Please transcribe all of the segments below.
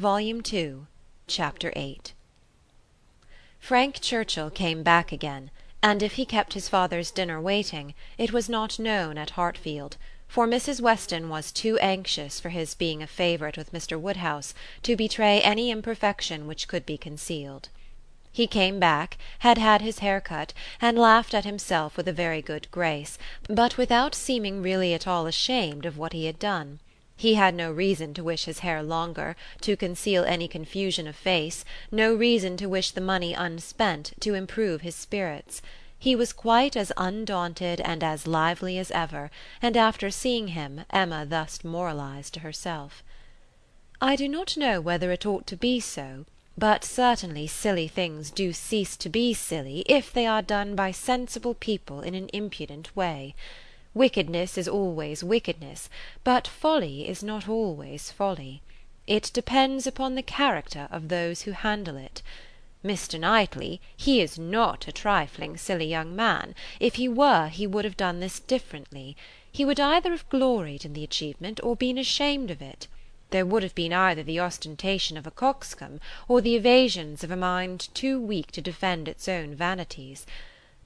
Volume Two, Chapter VIII Frank Churchill came back again, and if he kept his father's dinner waiting, it was not known at Hartfield, for Mrs. Weston was too anxious for his being a favourite with Mr. Woodhouse to betray any imperfection which could be concealed. He came back, had had his hair cut, and laughed at himself with a very good grace, but without seeming really at all ashamed of what he had done. He had no reason to wish his hair longer, to conceal any confusion of face, no reason to wish the money unspent, to improve his spirits. He was quite as undaunted and as lively as ever, and after seeing him Emma thus moralised to herself. "I do not know whether it ought to be so. But certainly silly things do cease to be silly if they are done by sensible people in an impudent way. Wickedness is always wickedness, but folly is not always folly. It depends upon the character of those who handle it. Mr. Knightley, he is not a trifling silly young man; if he were he would have done this differently. He would either have gloried in the achievement or been ashamed of it there would have been either the ostentation of a coxcomb or the evasions of a mind too weak to defend its own vanities.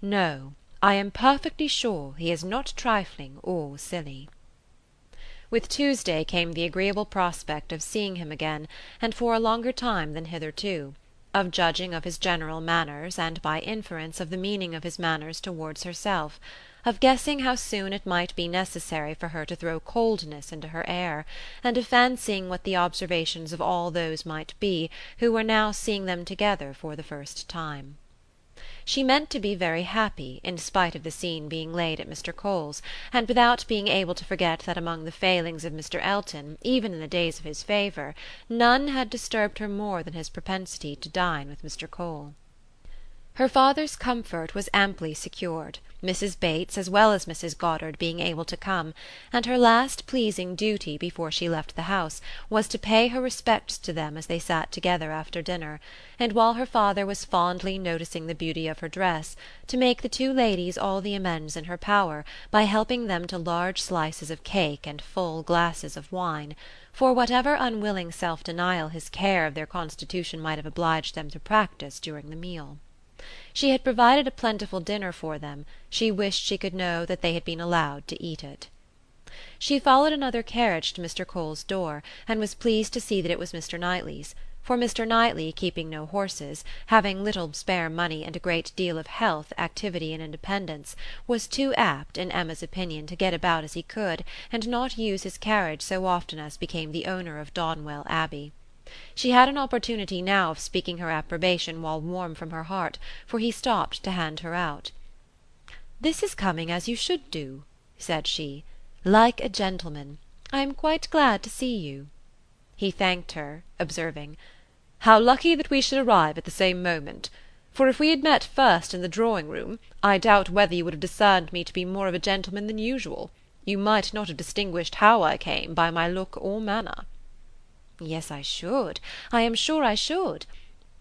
No, I am perfectly sure he is not trifling or silly. With Tuesday came the agreeable prospect of seeing him again, and for a longer time than hitherto; of judging of his general manners, and by inference of the meaning of his manners towards herself of guessing how soon it might be necessary for her to throw coldness into her air, and of fancying what the observations of all those might be who were now seeing them together for the first time. She meant to be very happy in spite of the scene being laid at Mr. Cole's, and without being able to forget that among the failings of Mr. Elton, even in the days of his favour, none had disturbed her more than his propensity to dine with Mr. Cole. Her father's comfort was amply secured, Mrs. Bates as well as Mrs. Goddard being able to come, and her last pleasing duty before she left the house was to pay her respects to them as they sat together after dinner, and while her father was fondly noticing the beauty of her dress, to make the two ladies all the amends in her power by helping them to large slices of cake and full glasses of wine, for whatever unwilling self-denial his care of their constitution might have obliged them to practise during the meal. She had provided a plentiful dinner for them; she wished she could know that they had been allowed to eat it. She followed another carriage to Mr. Cole's door, and was pleased to see that it was Mr. Knightley's; for Mr. Knightley, keeping no horses, having little spare money and a great deal of health, activity and independence, was too apt, in Emma's opinion, to get about as he could, and not use his carriage so often as became the owner of Donwell Abbey. She had an opportunity now of speaking her approbation while warm from her heart, for he stopped to hand her out. "This is coming as you should do," said she, "like a gentleman. I am quite glad to see you." He thanked her, observing, "How lucky that we should arrive at the same moment! for if we had met first in the drawing room, I doubt whether you would have discerned me to be more of a gentleman than usual. You might not have distinguished how I came by my look or manner." "Yes, I should; I am sure I should.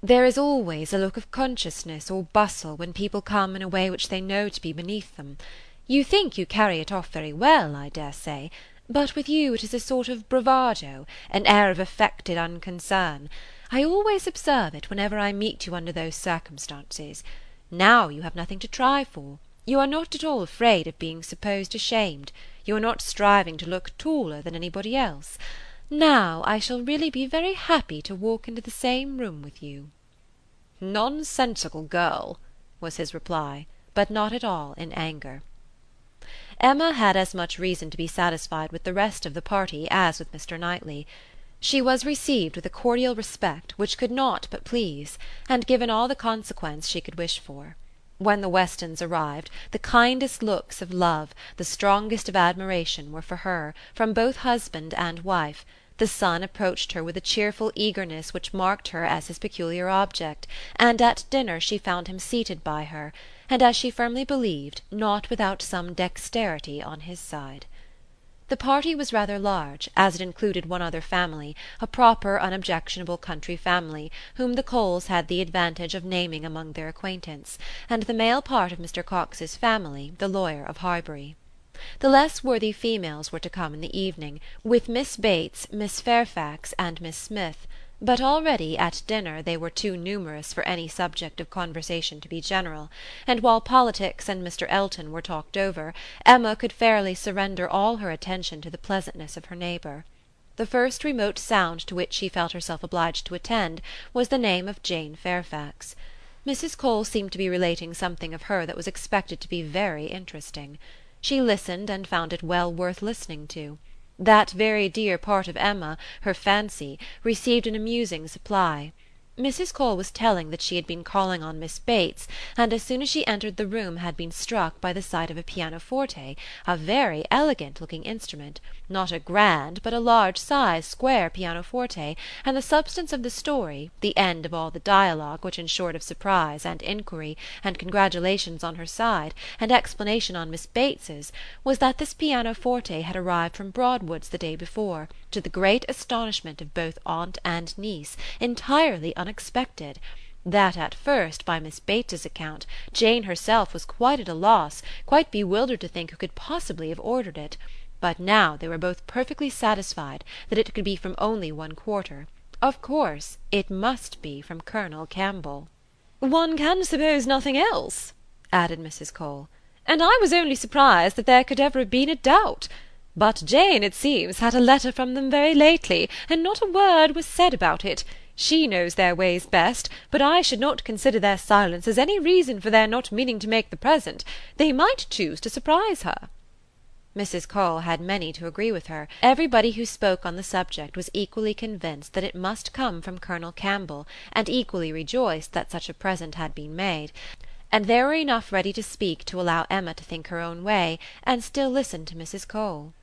There is always a look of consciousness or bustle when people come in a way which they know to be beneath them. You think you carry it off very well, I dare say; but with you it is a sort of bravado, an air of affected unconcern. I always observe it whenever I meet you under those circumstances. Now you have nothing to try for; you are not at all afraid of being supposed ashamed; you are not striving to look taller than anybody else. Now I shall really be very happy to walk into the same room with you." "Nonsensical girl!" was his reply, but not at all in anger. Emma had as much reason to be satisfied with the rest of the party as with Mr. Knightley. She was received with a cordial respect which could not but please, and given all the consequence she could wish for. When the Westons arrived, the kindest looks of love, the strongest of admiration, were for her, from both husband and wife. The son approached her with a cheerful eagerness which marked her as his peculiar object, and at dinner she found him seated by her, and, as she firmly believed, not without some dexterity on his side. The party was rather large, as it included one other family, a proper unobjectionable country family, whom the Coles had the advantage of naming among their acquaintance, and the male part of Mr. Cox's family, the lawyer of Highbury. The less worthy females were to come in the evening, with Miss Bates, Miss Fairfax, and Miss Smith; but already at dinner they were too numerous for any subject of conversation to be general, and while politics and Mr. Elton were talked over Emma could fairly surrender all her attention to the pleasantness of her neighbour. The first remote sound to which she felt herself obliged to attend was the name of Jane Fairfax. Mrs. Cole seemed to be relating something of her that was expected to be very interesting. She listened and found it well worth listening to. That very dear part of Emma, her fancy, received an amusing supply. Mrs. Cole was telling that she had been calling on Miss Bates, and as soon as she entered the room had been struck by the sight of a pianoforte, a very elegant looking instrument, not a grand but a large sized square pianoforte, and the substance of the story, the end of all the dialogue which ensured of surprise and inquiry, and congratulations on her side, and explanation on Miss Bates's, was that this pianoforte had arrived from Broadwood's the day before, to the great astonishment of both aunt and niece, entirely unexpected; that at first, by Miss Bates's account, Jane herself was quite at a loss, quite bewildered to think who could possibly have ordered it; but now they were both perfectly satisfied that it could be from only one quarter: of course it must be from Colonel Campbell. "One can suppose nothing else," added Mrs. Cole, "and I was only surprised that there could ever have been a doubt. But Jane, it seems, had a letter from them very lately, and not a word was said about it. She knows their ways best, but I should not consider their silence as any reason for their not meaning to make the present. They might choose to surprise her." Mrs. Cole had many to agree with her; everybody who spoke on the subject was equally convinced that it must come from Colonel Campbell, and equally rejoiced that such a present had been made; and there were enough ready to speak to allow Emma to think her own way, and still listen to Mrs. Cole.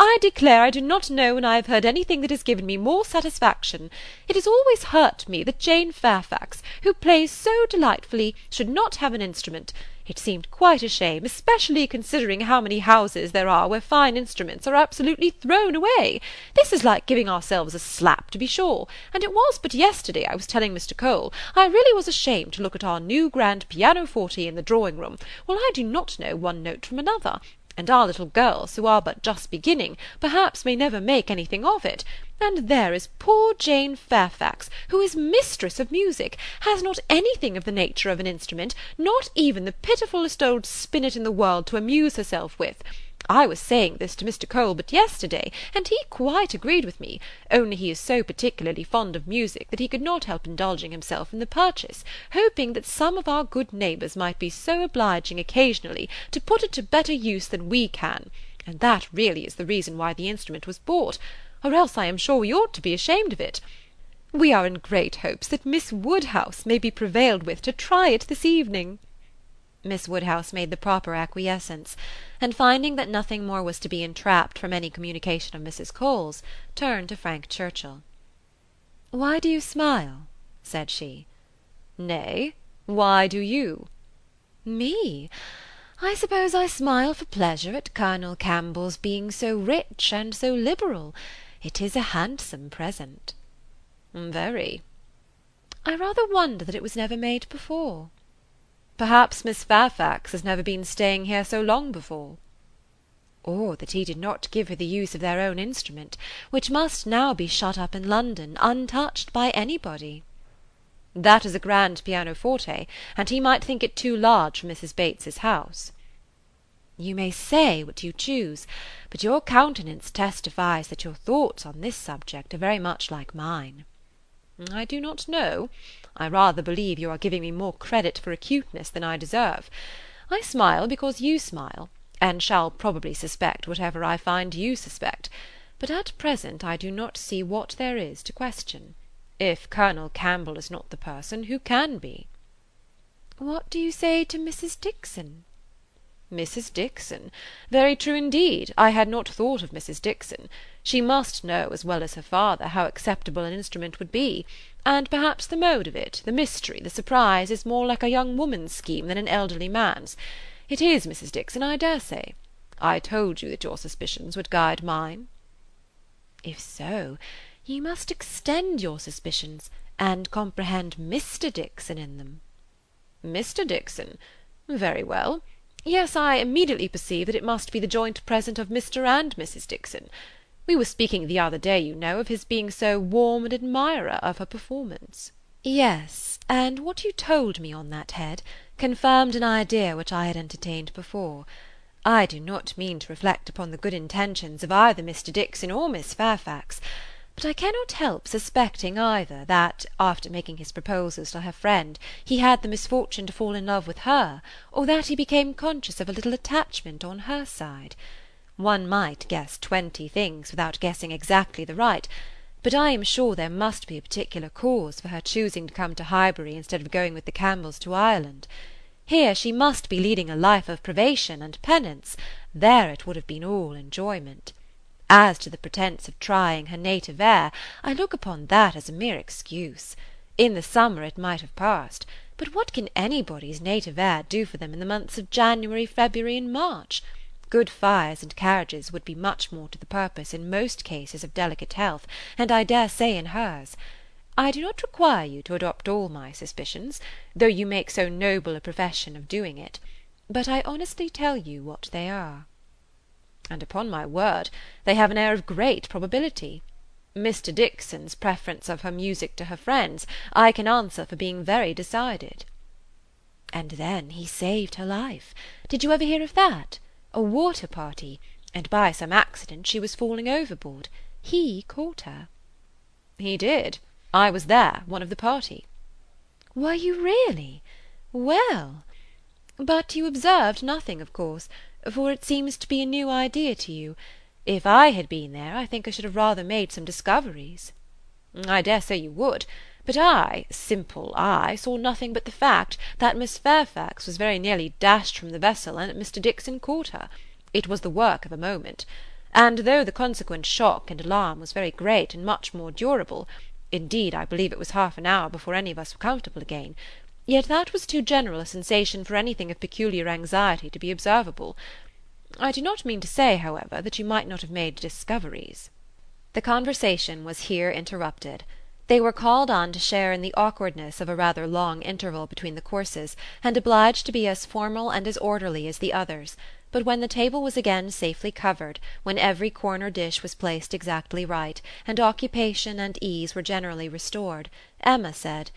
I declare I do not know when I have heard anything that has given me more satisfaction. It has always hurt me that Jane Fairfax, who plays so delightfully, should not have an instrument. It seemed quite a shame, especially considering how many houses there are where fine instruments are absolutely thrown away. This is like giving ourselves a slap, to be sure; and it was but yesterday I was telling Mr. Cole I really was ashamed to look at our new grand pianoforte in the drawing room, while I do not know one note from another and our little girls, who are but just beginning, perhaps may never make anything of it; and there is poor Jane Fairfax, who is mistress of music, has not anything of the nature of an instrument, not even the pitifullest old spinet in the world to amuse herself with. I was saying this to Mr. Cole but yesterday, and he quite agreed with me, only he is so particularly fond of music that he could not help indulging himself in the purchase, hoping that some of our good neighbours might be so obliging occasionally to put it to better use than we can, and that really is the reason why the instrument was bought, or else I am sure we ought to be ashamed of it. We are in great hopes that Miss Woodhouse may be prevailed with to try it this evening. Miss Woodhouse made the proper acquiescence, and finding that nothing more was to be entrapped from any communication of Mrs. Cole's, turned to Frank Churchill. "Why do you smile?" said she. "Nay, why do you?" "Me? I suppose I smile for pleasure at Colonel Campbell's being so rich and so liberal. It is a handsome present." "Very." "I rather wonder that it was never made before." Perhaps Miss Fairfax has never been staying here so long before." "Or that he did not give her the use of their own instrument, which must now be shut up in London, untouched by anybody." "That is a grand pianoforte, and he might think it too large for Mrs. Bates's house." "You may say what you choose, but your countenance testifies that your thoughts on this subject are very much like mine." "I do not know. I rather believe you are giving me more credit for acuteness than I deserve. I smile because you smile, and shall probably suspect whatever I find you suspect; but at present I do not see what there is to question. If Colonel Campbell is not the person, who can be?" "What do you say to Mrs. Dixon?" Mrs. Dixon! Very true indeed. I had not thought of Mrs. Dixon. She must know, as well as her father, how acceptable an instrument would be; and perhaps the mode of it, the mystery, the surprise, is more like a young woman's scheme than an elderly man's. It is, Mrs. Dixon, I dare say. I told you that your suspicions would guide mine." "If so, you must extend your suspicions, and comprehend Mr. Dixon in them." "Mr. Dixon? Very well. Yes, I immediately perceive that it must be the joint present of Mr. and Mrs. Dixon. We were speaking the other day, you know, of his being so warm an admirer of her performance." "Yes, and what you told me on that head confirmed an idea which I had entertained before. I do not mean to reflect upon the good intentions of either Mr. Dixon or Miss Fairfax, but I cannot help suspecting either that, after making his proposals to her friend, he had the misfortune to fall in love with her, or that he became conscious of a little attachment on her side. One might guess twenty things without guessing exactly the right, but I am sure there must be a particular cause for her choosing to come to Highbury instead of going with the Campbells to Ireland. Here she must be leading a life of privation and penance; there it would have been all enjoyment. As to the pretence of trying her native air, I look upon that as a mere excuse. In the summer it might have passed, but what can anybody's native air do for them in the months of January, February, and March? Good fires and carriages would be much more to the purpose in most cases of delicate health, and I dare say in hers. I do not require you to adopt all my suspicions, though you make so noble a profession of doing it; but I honestly tell you what they are." "And upon my word, they have an air of great probability. Mr. Dixon's preference of her music to her friends I can answer for being very decided." "And then he saved her life. Did you ever hear of that? a water party, and by some accident she was falling overboard. He caught her." "He did. I was there, one of the party." "Were you really? Well! But you observed nothing, of course, for it seems to be a new idea to you. If I had been there, I think I should have rather made some discoveries." "I dare say you would. But I, simple I, saw nothing but the fact that Miss Fairfax was very nearly dashed from the vessel and that Mr. Dixon caught her. It was the work of a moment. And though the consequent shock and alarm was very great and much more durable, indeed I believe it was half an hour before any of us were comfortable again, yet that was too general a sensation for anything of peculiar anxiety to be observable. I do not mean to say, however, that you might not have made discoveries." The conversation was here interrupted. They were called on to share in the awkwardness of a rather long interval between the courses, and obliged to be as formal and as orderly as the others; but when the table was again safely covered, when every corner dish was placed exactly right, and occupation and ease were generally restored, Emma said,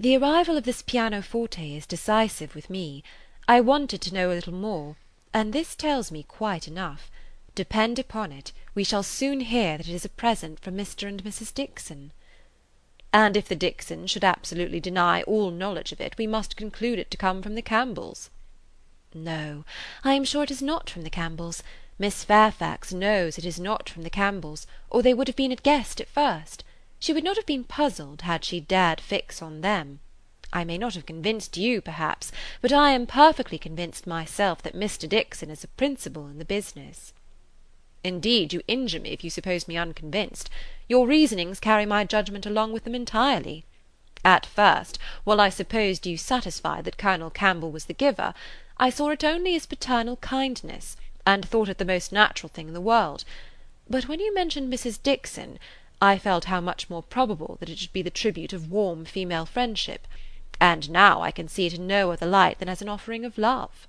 "The arrival of this pianoforte is decisive with me. I wanted to know a little more, and this tells me quite enough. Depend upon it, we shall soon hear that it is a present from Mr. and Mrs. Dixon." And if the Dixons should absolutely deny all knowledge of it, we must conclude it to come from the Campbells." "No, I am sure it is not from the Campbells. Miss Fairfax knows it is not from the Campbells, or they would have been guessed at first. She would not have been puzzled had she dared fix on them. I may not have convinced you, perhaps, but I am perfectly convinced myself that Mr. Dixon is a principal in the business." "Indeed, you injure me if you suppose me unconvinced. Your reasonings carry my judgment along with them entirely. At first, while I supposed you satisfied that Colonel Campbell was the giver, I saw it only as paternal kindness, and thought it the most natural thing in the world; but when you mentioned Mrs. Dixon, I felt how much more probable that it should be the tribute of warm female friendship; and now I can see it in no other light than as an offering of love."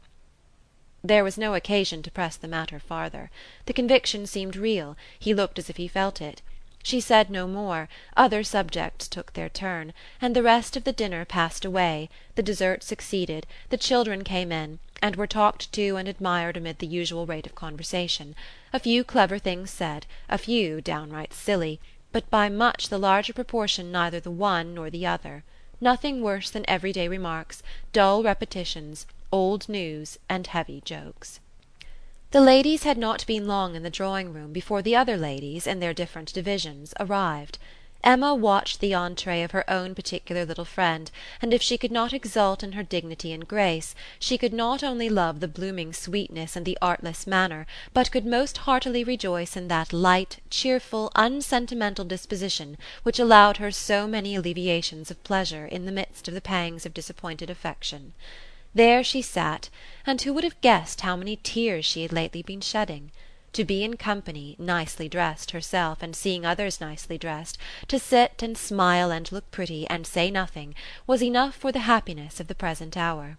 There was no occasion to press the matter farther. The conviction seemed real; he looked as if he felt it. She said no more; other subjects took their turn, and the rest of the dinner passed away, the dessert succeeded, the children came in, and were talked to and admired amid the usual rate of conversation; a few clever things said, a few downright silly, but by much the larger proportion neither the one nor the other; nothing worse than everyday remarks, dull repetitions, old news, and heavy jokes. The ladies had not been long in the drawing room before the other ladies, in their different divisions, arrived. Emma watched the entrée of her own particular little friend, and if she could not exult in her dignity and grace, she could not only love the blooming sweetness and the artless manner, but could most heartily rejoice in that light, cheerful, unsentimental disposition which allowed her so many alleviations of pleasure in the midst of the pangs of disappointed affection. There she sat, and who would have guessed how many tears she had lately been shedding? To be in company, nicely dressed herself and seeing others nicely dressed, to sit and smile and look pretty and say nothing, was enough for the happiness of the present hour.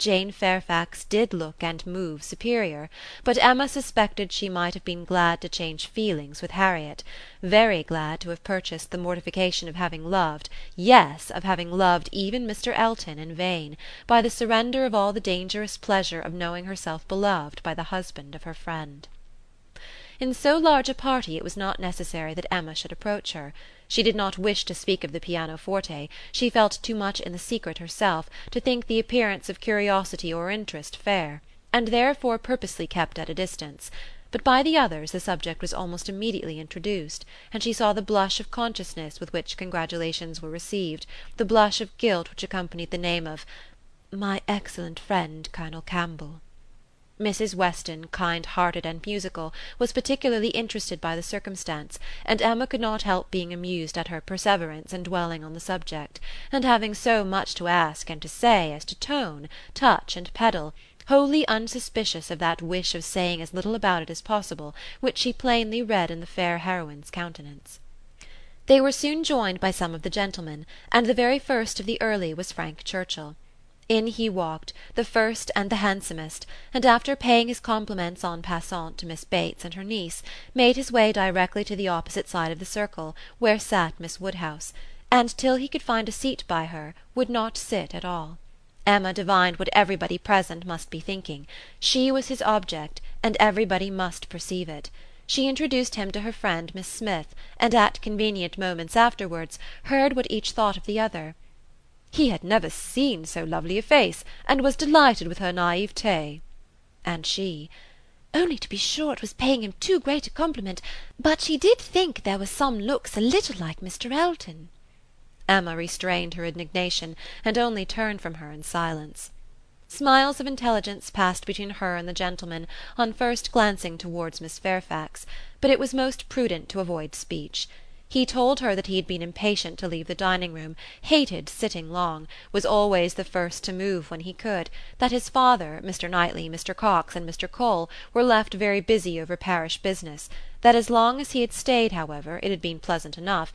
Jane Fairfax did look and move superior, but Emma suspected she might have been glad to change feelings with Harriet, very glad to have purchased the mortification of having loved, yes, of having loved even Mr. Elton in vain, by the surrender of all the dangerous pleasure of knowing herself beloved by the husband of her friend. In so large a party it was not necessary that Emma should approach her. She did not wish to speak of the pianoforte; she felt too much in the secret herself to think the appearance of curiosity or interest fair, and therefore purposely kept at a distance; but by the others the subject was almost immediately introduced, and she saw the blush of consciousness with which congratulations were received, the blush of guilt which accompanied the name of "my excellent friend Colonel Campbell." Mrs. Weston, kind hearted and musical, was particularly interested by the circumstance, and Emma could not help being amused at her perseverance in dwelling on the subject, and having so much to ask and to say as to tone, touch and pedal, wholly unsuspicious of that wish of saying as little about it as possible which she plainly read in the fair heroine's countenance. They were soon joined by some of the gentlemen, and the very first of the early was Frank Churchill. In he walked, the first and the handsomest, and after paying his compliments en passant to Miss Bates and her niece, made his way directly to the opposite side of the circle, where sat Miss Woodhouse, and till he could find a seat by her would not sit at all. Emma divined what everybody present must be thinking; she was his object, and everybody must perceive it. She introduced him to her friend Miss Smith, and at convenient moments afterwards heard what each thought of the other. He had never seen so lovely a face, and was delighted with her naivete. And she: "Only to be sure it was paying him too great a compliment, but she did think there were some looks a little like Mr. Elton." Emma restrained her indignation, and only turned from her in silence. Smiles of intelligence passed between her and the gentleman on first glancing towards Miss Fairfax, but it was most prudent to avoid speech. He told her that he had been impatient to leave the dining room, hated sitting long, was always the first to move when he could, that his father, Mr. Knightley, Mr. Cox and Mr. Cole were left very busy over parish business, that as long as he had stayed, however, it had been pleasant enough,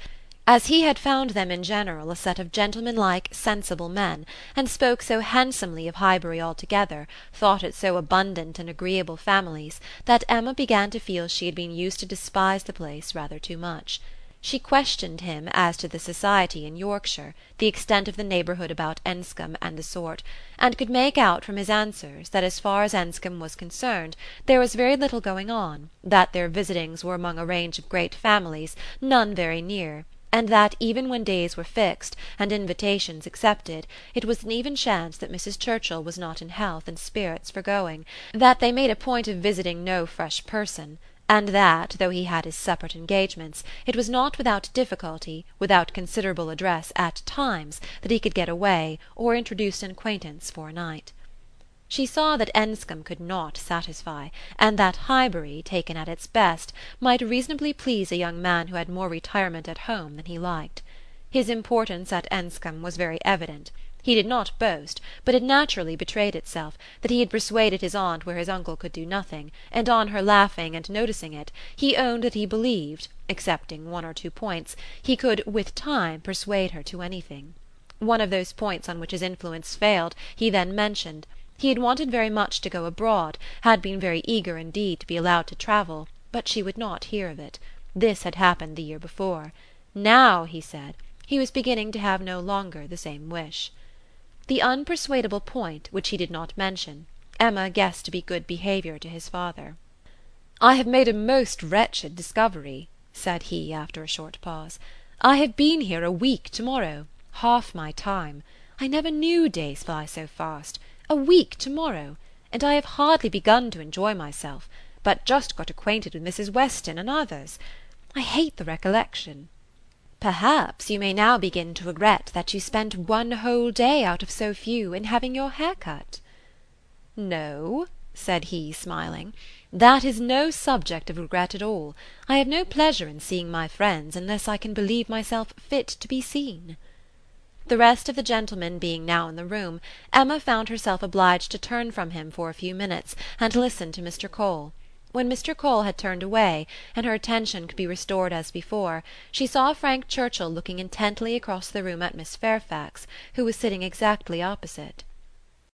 as he had found them in general a set of gentlemanlike sensible men, and spoke so handsomely of Highbury altogether, thought it so abundant in agreeable families, that Emma began to feel she had been used to despise the place rather too much. She questioned him as to the society in Yorkshire, the extent of the neighbourhood about Enscombe and the sort, and could make out from his answers that as far as Enscombe was concerned there was very little going on, that their visitings were among a range of great families, none very near, and that even when days were fixed, and invitations accepted, it was an even chance that Mrs. Churchill was not in health and spirits for going, that they made a point of visiting no fresh person and that, though he had his separate engagements, it was not without difficulty, without considerable address at times, that he could get away or introduce an acquaintance for a night. She saw that Enscombe could not satisfy, and that Highbury, taken at its best, might reasonably please a young man who had more retirement at home than he liked. His importance at Enscombe was very evident. He did not boast, but it naturally betrayed itself, that he had persuaded his aunt where his uncle could do nothing, and on her laughing and noticing it, he owned that he believed, excepting one or two points, he could with time persuade her to anything. One of those points on which his influence failed he then mentioned; he had wanted very much to go abroad, had been very eager indeed to be allowed to travel, but she would not hear of it. This had happened the year before. Now, he said, he was beginning to have no longer the same wish. The unpersuadable point, which he did not mention, Emma guessed to be good behaviour to his father. "I have made a most wretched discovery," said he after a short pause. "I have been here a week to morrow half my time. I never knew days fly so fast. A week to morrow! And I have hardly begun to enjoy myself, but just got acquainted with Mrs. Weston and others. I hate the recollection. Perhaps you may now begin to regret that you spent one whole day out of so few in having your hair cut." "No," said he, smiling, "that is no subject of regret at all. I have no pleasure in seeing my friends unless I can believe myself fit to be seen." The rest of the gentlemen being now in the room, Emma found herself obliged to turn from him for a few minutes, and listen to Mr. Cole. When Mr. Cole had turned away, and her attention could be restored as before, she saw Frank Churchill looking intently across the room at Miss Fairfax, who was sitting exactly opposite.